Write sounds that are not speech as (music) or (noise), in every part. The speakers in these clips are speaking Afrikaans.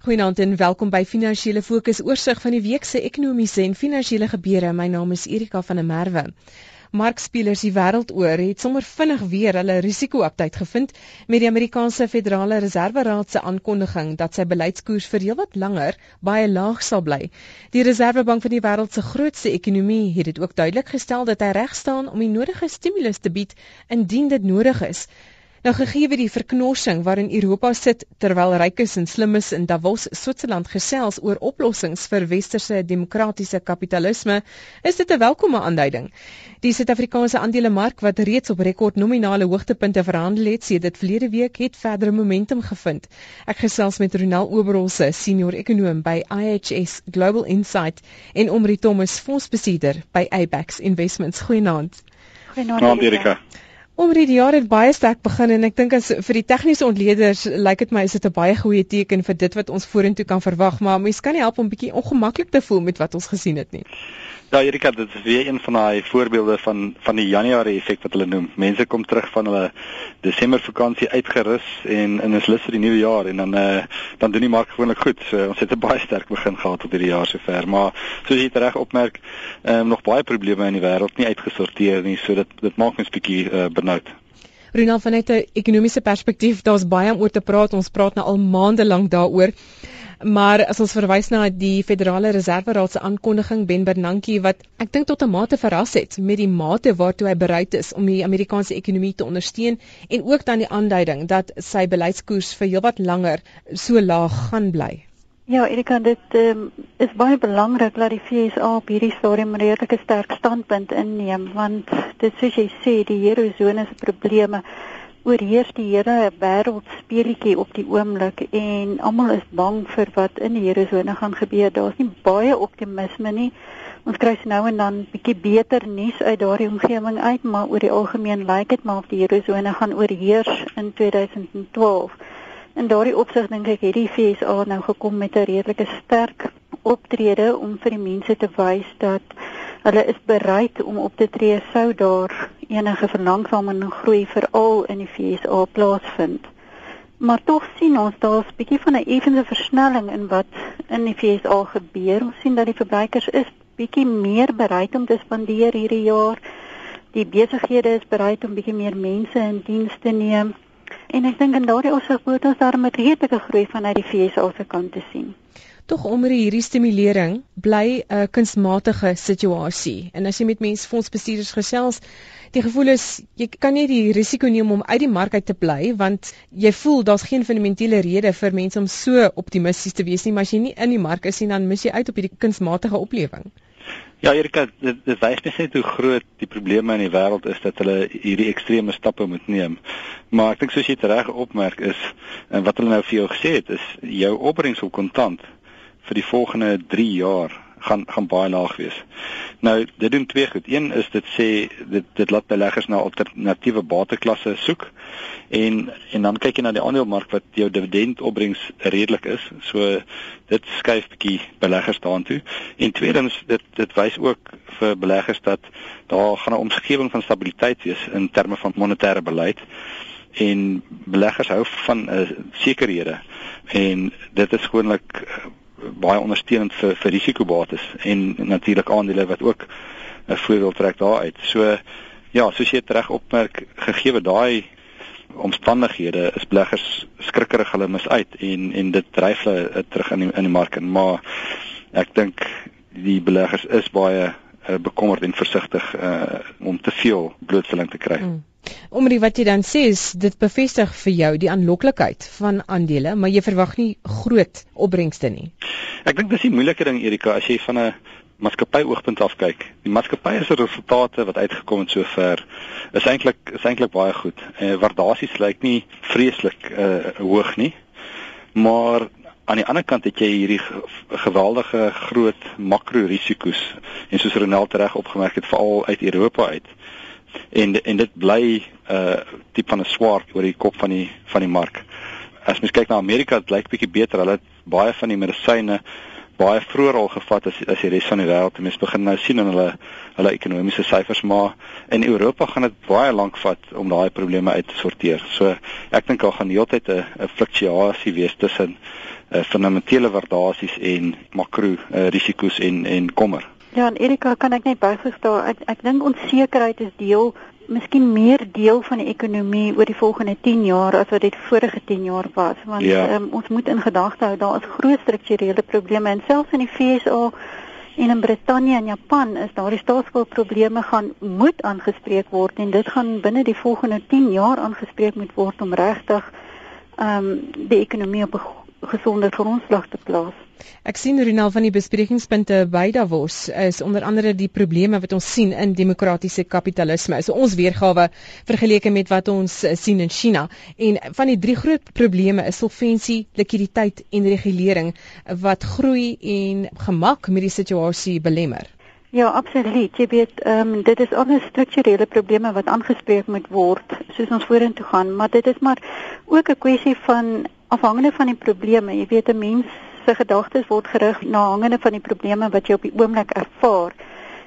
Goeienaand en welkom by Finansiële Fokus oorsig van die week se ekonomiese en finansiële gebeure. My naam is Erika van der Merwe. Markspelers die wêreld oor het sommer vinnig weer hulle risiko-update gevind met die Amerikaanse Federale Reserveraad se aankondiging dat sy beleidskoers vir heelwat langer baie laag sal bly. Die Reservebank van die wêreld se grootste ekonomie het dit ook duidelik gestel dat hy reg staan om die nodige stimulus te bied indien dit nodig is. Nou gegee die verknorsing waarin Europa sit terwyl rykes en slimmes in Davos, Switserland gesels oor oplossings vir westerse demokratiese kapitalisme, is dit 'n welkome aanduiding. Die Suid-Afrikaanse aandelemark wat reeds op rekord nominale hoogtepunte verhandel het sedert verlede week, het verdere momentum gevind. Ek gesels met Ronel Oberholse, senior ekonom by IHS Global Insight en Omri Thomas, fondsbestuurder by Abax Investments. Goeienaand. Goeienaand Erika. Om die jaar het baie sterk begin en ek dink as vir die tegniese ontleeders lyk dit my is dit 'n baie goeie teken vir dit wat ons vorentoe kan verwag, maar mens kan nie help om bietjie ongemaklik te voel met wat ons gesien het nie. Ja, Erika, dit is weer een van daai voorbeelde van van die Januarie effek wat hulle noem. Mense kom terug van hulle Desember vakansie uitgerus en en is lus vir die nuwe jaar en dan eh uh, dan doen die mark gewoonlik goed. So ons het 'n baie sterk begin gehad tot hierdie jaar sover, maar soos jy reg opmerk, ehm um, nog baie probleme in die wêreld nie uitgesorteer nie, so dit dit maak mens bietjie uh, benoud. Ronald vanuit 'n ekonomiese perspektief, daar's baie om oor te praat. Ons praat nou al maande lank daaroor. Maar as ons verwys na die Federale Reserveraad se aankondiging Ben Bernanke wat ek dink tot 'n mate verras het met die mate waartoe hy bereid is om die Amerikaanse ekonomie te ondersteun en ook dan die aanduiding dat sy beleidskoers vir heelwat langer so laag gaan bly. Ja, Erika, dit um, is baie belangrik dat die FSA op hierdie stadium 'n redelike sterk standpunt inneem want dit soos jy sê, die eurozone se probleme oorheers die hele wêreld speletjie op die oomblik en almal is bang vir wat in die Here gaan gebeur. Daar's nie baie optimisme nie. Ons kry nou en dan bietjie beter nuus uit daardie omgewing uit, maar oor die algemeen lyk dit maar of die Here gaan oorheers in 2012. In daardie opsig dink ek het die FSA nou gekom met 'n redelike sterk optrede om vir die mense te wys dat hulle is bereid om op te tree sou daar enige verlangsaming en groei veral in die FSA plaasvind. Maar tog sien ons daar's 'n bietjie van 'n effense versnelling in wat in die FSA gebeur. Ons sien dat die verbruikers is bietjie meer bereid om te spandeer hierdie jaar. Die besighede is bereid om bietjie meer mense in diens te neem. En ek dink in daardie opsig moet ons daar met redelike groei vanuit die FSA se kant te sien tog omdat hierdie stimulering bly 'n kunsmatige situasie. En as jy met mense fondsbestuurders gesels, die gevoel is jy kan nie die risiko neem om uit die mark uit te bly want jy voel daar's geen fundamentele rede vir mense om so optimisties te wees nie, maar as jy nie in die mark is nie, dan mis jy uit op hierdie kunsmatige oplewing. Ja, Erika, dit, dit wys net hoe groot die probleme in die wêreld is dat hulle hierdie ekstreme stappe moet neem. Maar ek dink soos jy reg opmerk is en wat hulle nou vir jou gesê het is jou opbrengs op kontant vir die volgende 3 jaar gaan gaan baie laag wees. Nou, dit doen twee goed. Een is dit sê dit dit laat beleggers na alternatiewe bateklasse soek en en dan kyk jy na die aandelemark wat jou dividend opbrengs redelik is. So dit skuif bietjie beleggers daartoe. En tweedens dit dit wys ook vir beleggers dat daar gaan 'n omgewing van stabiliteit wees in terme van monetêre beleid en beleggers hou van uh, sekerhede en dit is gewoonlik baie ondersteunend vir vir risikobates en natuurlik aandele wat ook 'n voordeel trek daaruit. So ja, soos jy reg opmerk, gegee daai omstandighede is beleggers skrikkerig hulle mis uit en en dit dryf hulle terug in die, in die mark en maar ek dink die beleggers is baie uh, bekommerd en versigtig uh, om te veel blootstelling te kry. Mm. Omdat wat jy dan sê is dit bevestig vir jou die aanloklikheid van aandele, maar jy verwag nie groot opbrengste nie. Ek dink dis die moeilike ding Erika as jy van 'n maatskappy oogpunt af kyk. Die maatskappy se resultate wat uitgekom het sover is eintlik is eintlik baie goed. Eh waardasies lyk nie vreeslik uh, hoog nie. Maar aan die ander kant het jy hierdie geweldige groot makro risiko's en soos Ronald reg opgemerk het veral uit Europa uit en en dit bly 'n uh, tipe van 'n swaard oor die kop van die van die mark. As mens kyk na Amerika, dit lyk bietjie beter. Hulle het baie van die medisyne baie vroeër al gevat as as die res van die wêreld. Mense begin nou sien in hulle hulle ekonomiese syfers, maar in Europa gaan dit baie lank vat om daai probleme uit te sorteer. So ek dink daar gaan heeltyd 'n 'n fluktuasie wees tussen uh, fundamentele waardasies en makro uh, risiko's en en kommer. Ja, en Erika, kan ek net byvoeg daar? Ek ek dink onsekerheid is deel miskien meer deel van die ekonomie oor die volgende 10 jaar as wat dit vorige 10 jaar was want ja. um, ons moet in gedagte hou daar is groot strukturele probleme en selfs in die FSA en in Brittanje en Japan is daar die staatsskuldprobleme gaan moet aangespreek word en dit gaan binne die volgende 10 jaar aangespreek moet word om regtig ehm um, die ekonomie op 'n gesonde grondslag te plaas. Ek sien Ronald van die besprekingspunte by Davos is onder andere die probleme wat ons sien in demokratiese kapitalisme. So ons weergawe vergeleke met wat ons eh, sien in China en van die drie groot probleme is solvensie, likwiditeit en regulering wat groei en gemak met die situasie belemmer. Ja, absoluut. Jy weet, ehm um, dit is alles strukturele probleme wat aangespreek moet word soos ons vorentoe gaan, maar dit is maar ook 'n kwessie van afhangende van die probleme. Jy weet 'n mens se gedagtes word gerig na hangende van die probleme wat jy op die oomblik ervaar.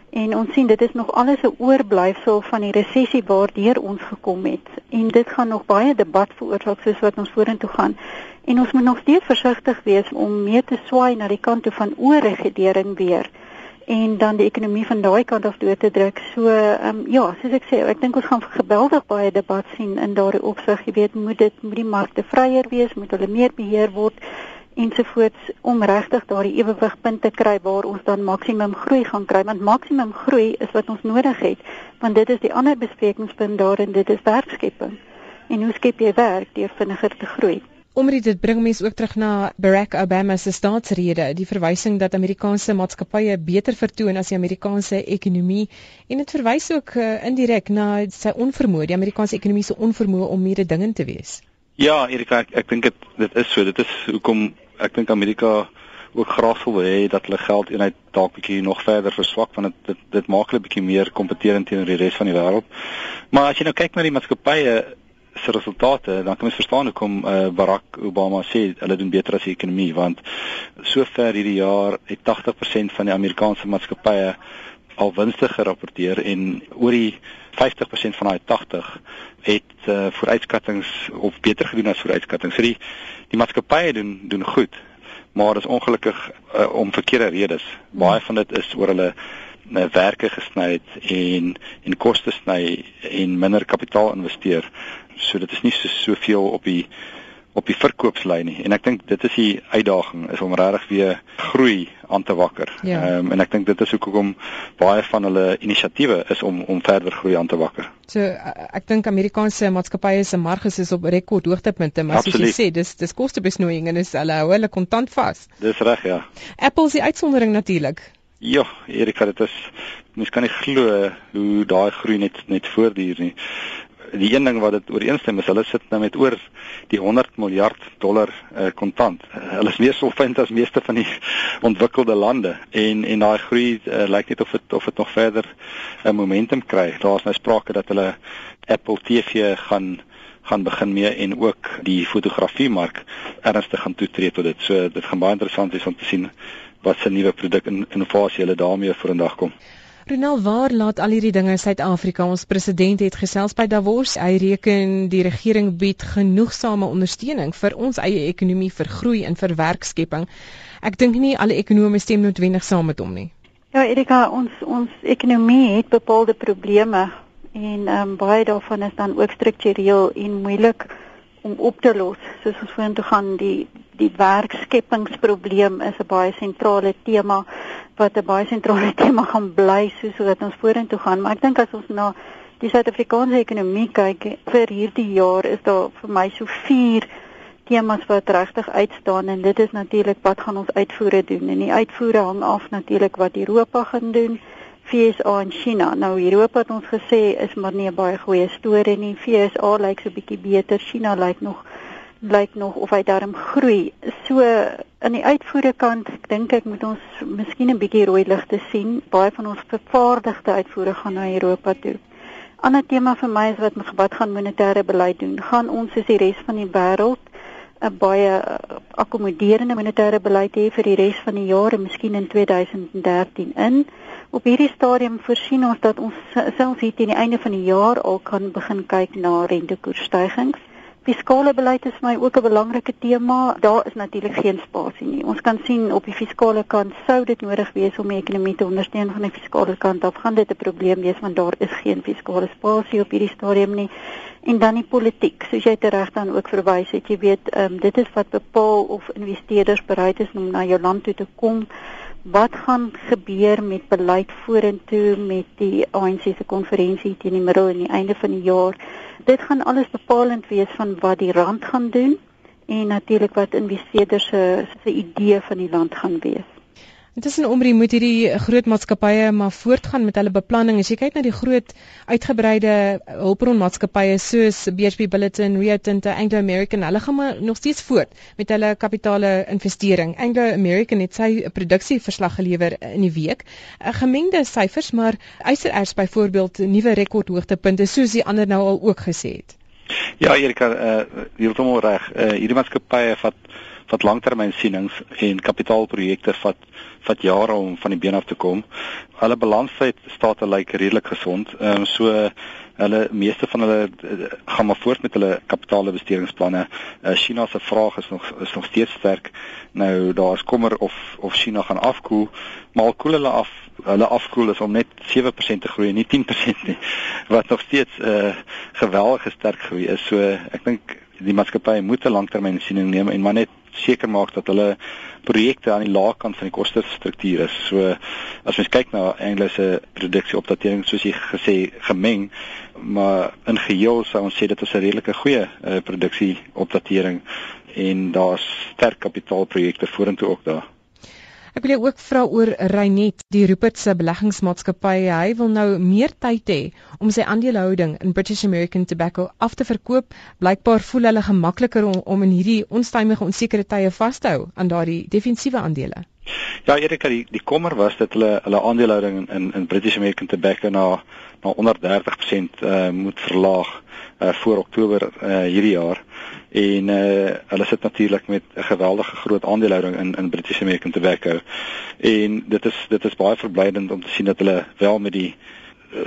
En ons sien dit is nog alles 'n oorblyfsel van die resessie waardeur ons gekom het. En dit gaan nog baie debat veroorsaak soos wat ons vorentoe gaan. En ons moet nog steeds versigtig wees om mee te swaai na die kant toe van oorregulering weer en dan die ekonomie van daai kant af dood te druk. So ehm um, ja, soos ek sê, ek dink ons gaan geweldig baie debat sien in daardie opsig. Jy weet, moet dit moet die markte vryer wees, moet hulle meer beheer word? Ensovoorts om regtig daardie ewewigpunt te kry waar ons dan maksimum groei gaan kry. Want maksimum groei is wat ons nodig het want dit is die ander besprekingspunt daarin. Dit is werkskepping. En hoe skep jy werk? Deur vinniger te groei Omdat dit bring mense ook terug na Barack Obama se staatsrede, die verwysing dat Amerikaanse maatskappye beter vertoon as die Amerikaanse ekonomie en dit verwys ook uh, indirek na sy onvermoë, die Amerikaanse ekonomie se onvermoë om mededingend te wees. Ja, Erika, ek, ek dink dit dit is so. Dit is hoekom ek dink Amerika ook graag wil hê dat hulle geld eenheid dalk bietjie nog verder verswak want dit dit, dit maak hulle bietjie meer kompeterend teenoor die res van die wêreld. Maar as jy nou kyk na die maatskappye se resultate, dan kan mens verstaan hoekom uh, Barack Obama sê hulle doen beter as die ekonomie want sover hierdie jaar het 80% van die Amerikaanse maatskappye al winste gerapporteer en oor die 50% van daai 80 het uh, vooruitskattinge of beter gedoen as vooruitskattinge. So die die maatskappye doen doen goed, maar dit is ongelukkig uh, om verkeerde redes. Baie van dit is oor hulle uh, werke gesny het en en koste sny en minder kapitaal investeer so dit is nie so soveel op die op die verkoopslyn nie en ek dink dit is die uitdaging is om regtig weer groei aan te wakker. Ja. Ehm ja. um, en ek dink dit is hoekom baie van hulle inisiatiewe is om om verder groei aan te wakker. So ek dink Amerikaanse maatskappye se marges is op rekord hoogtepunte, maar soos jy sê, dis dis kostebesnoeiing en is hulle hou hulle kontant vas. Dis reg, ja. Apple is die uitsondering natuurlik. Ja, Erika, dit is mens kan nie glo hoe daai groei net net voortduur nie die een ding wat dit ooreenstem is hulle sit nou met oor die 100 miljard dollar uh, kontant. Uh, hulle is meer solvent as meeste van die (laughs) ontwikkelde lande en en daai groei uh, lyk net of dit of dit nog verder 'n uh, momentum kry. Daar's nou sprake dat hulle Apple TV gaan gaan begin mee en ook die fotografie mark ernstig gaan toetree tot dit. So dit gaan baie interessant wees om te sien wat se nuwe produk en innovasie hulle daarmee vorendag kom. Ronald, waar laat al hierdie dinge Suid-Afrika? Ons president het gesels by Davos. Hy reken die regering bied genoegsame ondersteuning vir ons eie ekonomie vir groei en vir werkskepping. Ek dink nie alle ekonome stem noodwendig saam met hom nie. Ja, Erika, ons ons ekonomie het bepaalde probleme en ehm um, baie daarvan is dan ook struktureel en moeilik om op te los. Soos ons vorentoe gaan, die die werkskeppingsprobleem is 'n baie sentrale tema wat 'n baie sentrale (laughs) tema gaan bly soos wat ons vorentoe gaan. Maar ek dink as ons na die Suid-Afrikaanse ekonomie kyk vir hierdie jaar is daar vir my so vier temas wat regtig uitstaan en dit is natuurlik wat gaan ons uitvoere doen en die uitvoere hang af natuurlik wat Europa gaan doen. FSA en China. Nou Europa het ons gesê is maar nie 'n baie goeie storie nie. FSA lyk so bietjie beter. China lyk nog lyk nog of hy darm groei. So aan die uitvoere kant dink ek moet ons miskien 'n bietjie rooi ligte sien. Baie van ons vervaardigde uitvoere gaan na Europa toe. Ander tema vir my is wat wat gaan monetêre beleid doen? Gaan ons soos die res van die wêreld 'n baie akkommoderende monetêre beleid hê vir die res van die jaar en miskien in 2013 in. Op hierdie stadium voorsien ons dat ons selfs hier teen die einde van die jaar al kan begin kyk na rentekoersstygings. Fiskale beleid is vir my ook 'n belangrike tema. Daar is natuurlik geen spasie nie. Ons kan sien op die fiskale kant sou dit nodig wees om die ekonomie te ondersteun van die fiskale kant af. Gaan dit 'n probleem wees want daar is geen fiskale spasie op hierdie stadium nie. En dan die politiek, soos jy tereg dan ook verwys het, jy weet, um, dit is wat bepaal of investeerders bereid is om na jou land toe te kom wat gaan gebeur met beleid vorentoe met die ANC se konferensie teen die middel en die einde van die jaar. Dit gaan alles bepalend wees van wat die rand gaan doen en natuurlik wat investeerders se se idee van die land gaan wees. Intussen omrie moet hierdie groot maatskappye maar voortgaan met hulle beplanning. As jy kyk na die groot uitgebreide hulpbronmaatskappye soos BHP Billiton, Rio Tinto, Anglo American, hulle gaan maar nog steeds voort met hulle kapitale investering. Anglo American het sy produksieverslag gelewer in die week. 'n Gemengde syfers, maar Eiserers byvoorbeeld nuwe rekordhoogtepunte soos die ander nou al ook gesê het. Ja, Erika, uh, heeltemal reg. Uh, hierdie maatskappye vat wat langtermynsienings en kapitaalprojekte vat vat jare om van die been af te kom. Hulle balansheid staat lyk like redelik gesond. Ehm um, so hulle meeste van hulle uh, gaan maar voort met hulle kapitaalbestedingsplanne. Uh, China se vraag is nog is nog steeds sterk. Nou daar's kommer of of China gaan afkoel, maar al koel hulle af, hulle afkoel is om net 7% te groei, nie 10% nie. (laughs) Wat nog steeds 'n uh, geweldige sterk groei is. So ek dink die maatskappye moet 'n langtermynsiening neem en maar net seker maak dat hulle projekte aan die lae kant van die kostestruktuur is. So as mens kyk na Engelse produksieopdatering soos jy gesê gemeng, maar in geheel sou ons sê dit is 'n redelike goeie uh, produksieopdatering en daar's sterk kapitaalprojekte vorentoe ook daar. Ek wil jou ook vra oor Reinet, die Rupert se beleggingsmaatskappy. Hy wil nou meer tyd hê om sy aandelehouding in British American Tobacco af te verkoop. Blykbaar voel hulle gemakliker om, om in hierdie onstuimige onsekere tye vas te hou aan daardie defensiewe aandele. Ja, Erika, die die kommer was dat hulle hulle aandelehouding in in British American Tobacco na na onder 30% uh, moet verlaag uh, voor Oktober uh, hierdie jaar en uh, hulle sit natuurlik met 'n geweldige groot aandelehouding in in British American Tobacco en dit is dit is baie verblydend om te sien dat hulle wel met die uh,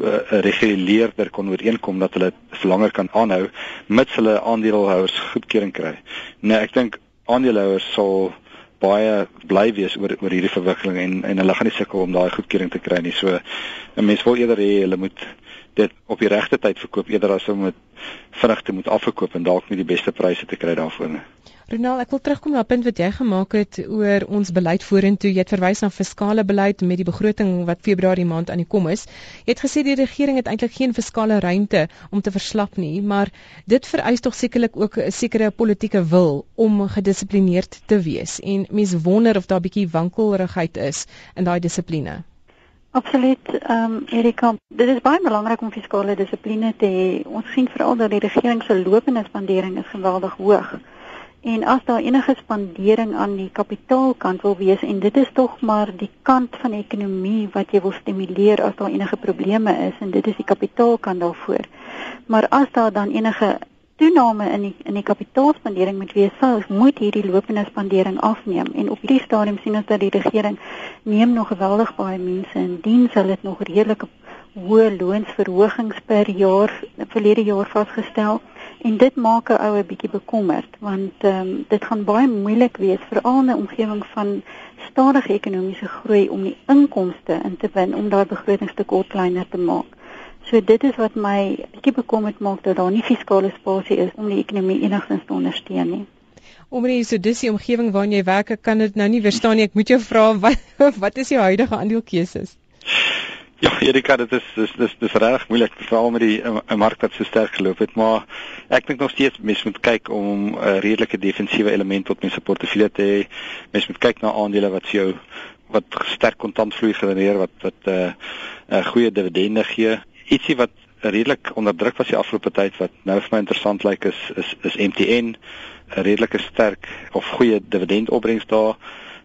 uh, reguleerder kon ooreenkom dat hulle vir langer kan aanhou mits hulle aandeelhouers goedkeuring kry. Nee, ek dink aandeelhouers sal baie bly wees oor oor hierdie verwikkeling en en hulle gaan nie sukkel om daai goedkeuring te kry nie. So 'n mens wil eerder hê hulle moet dit op die regte tyd verkoop eerder as om dit vinnig te moet afverkoop en dalk nie die beste pryse te kry daarvoor nie. Ronald, ek wil terugkom na 'n punt wat jy gemaak het oor ons beleid vorentoe. Jy het verwys na fiskale beleid met die begroting wat Februarie maand aan die kom is. Jy het gesê die regering het eintlik geen fiskale ruimte om te verslap nie, maar dit vereis tog sekerlik ook 'n sekere politieke wil om gedissiplineerd te wees. En mense wonder of daar 'n bietjie wankelrigheid is in daai dissipline. Absoluut, ehm um, Erika, dit is baie belangrik om fiskale dissipline te hê. Ons sien veral dat die regering se lopende spandering is geweldig hoog. En as daar enige spandering aan die kapitaalkant wil wees en dit is tog maar die kant van die ekonomie wat jy wil stimuleer as daar enige probleme is en dit is die kapitaalkant daarvoor. Maar as daar dan enige toename in die in die kapitaalspandering moet wees, sal moet hierdie lopende spandering afneem. En op hierdie stadium sien ons dat die regering neem nog geweldig baie mense in diens, hulle het nog redelike hoë loonsverhogings per jaar verlede jaar vasgestel en dit maak 'n oue bietjie bekommerd want ehm um, dit gaan baie moeilik wees veral in 'n omgewing van stadige ekonomiese groei om die inkomste in te win om daai begrotingstekort kleiner te maak. So dit is wat my bietjie bekommerd maak dat daar nie fiskale spasie is om die ekonomie enigstens te ondersteun nie. Omdat so dis die omgewing waarin jy werk, kan dit nou nie verstaan nie. Ek moet jou vra (laughs) wat wat is jou huidige aandelekeuses? Ja, Erika, dit is dis dis dis reg moeilik veral met die 'n uh, mark wat so sterk geloop het, maar ek dink nog steeds mens moet kyk om 'n uh, redelike defensiewe element tot mense portefeulje te hê. Mens moet kyk na aandele wat jou wat sterk kontantvloei genereer, wat wat 'n uh, 'n uh, goeie dividende gee. Ietsie wat redelik onder druk was die afgelope tyd wat nou vir my interessant lyk is is is MTN 'n. Redelike sterk of goeie dividendopbrengs daar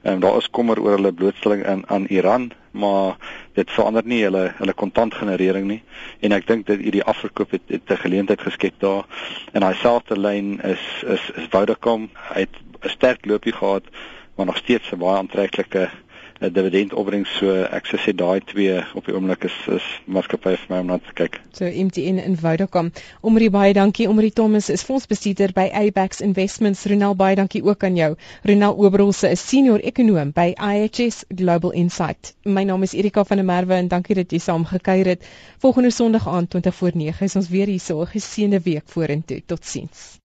Ehm um, daar is kommer oor hulle blootstelling aan aan Iran, maar dit verander nie hulle hulle kontantgenerering nie. En ek dink dat hierdie afverkoop het, 'n geleentheid geskep daar. En daai selfde lyn is is is Vodacom het 'n sterk loopie gehad, maar nog steeds 'n baie aantreklike 'n dividendopbrengs so ek sou sê daai twee op die oomblik is is maatskappye vir my om na te kyk. So MTN en Vodacom. Omrie baie dankie. Omrie Thomas is fondsbestuurder by Abax Investments. Ronel baie dankie ook aan jou. Ronel Oberholse is senior ekonom by IHS Global Insight. My naam is Erika van der Merwe en dankie dat jy saam gekuier het. Volgende Sondag aand 20 voor 9 is ons weer hier so 'n geseënde week vorentoe. Totsiens.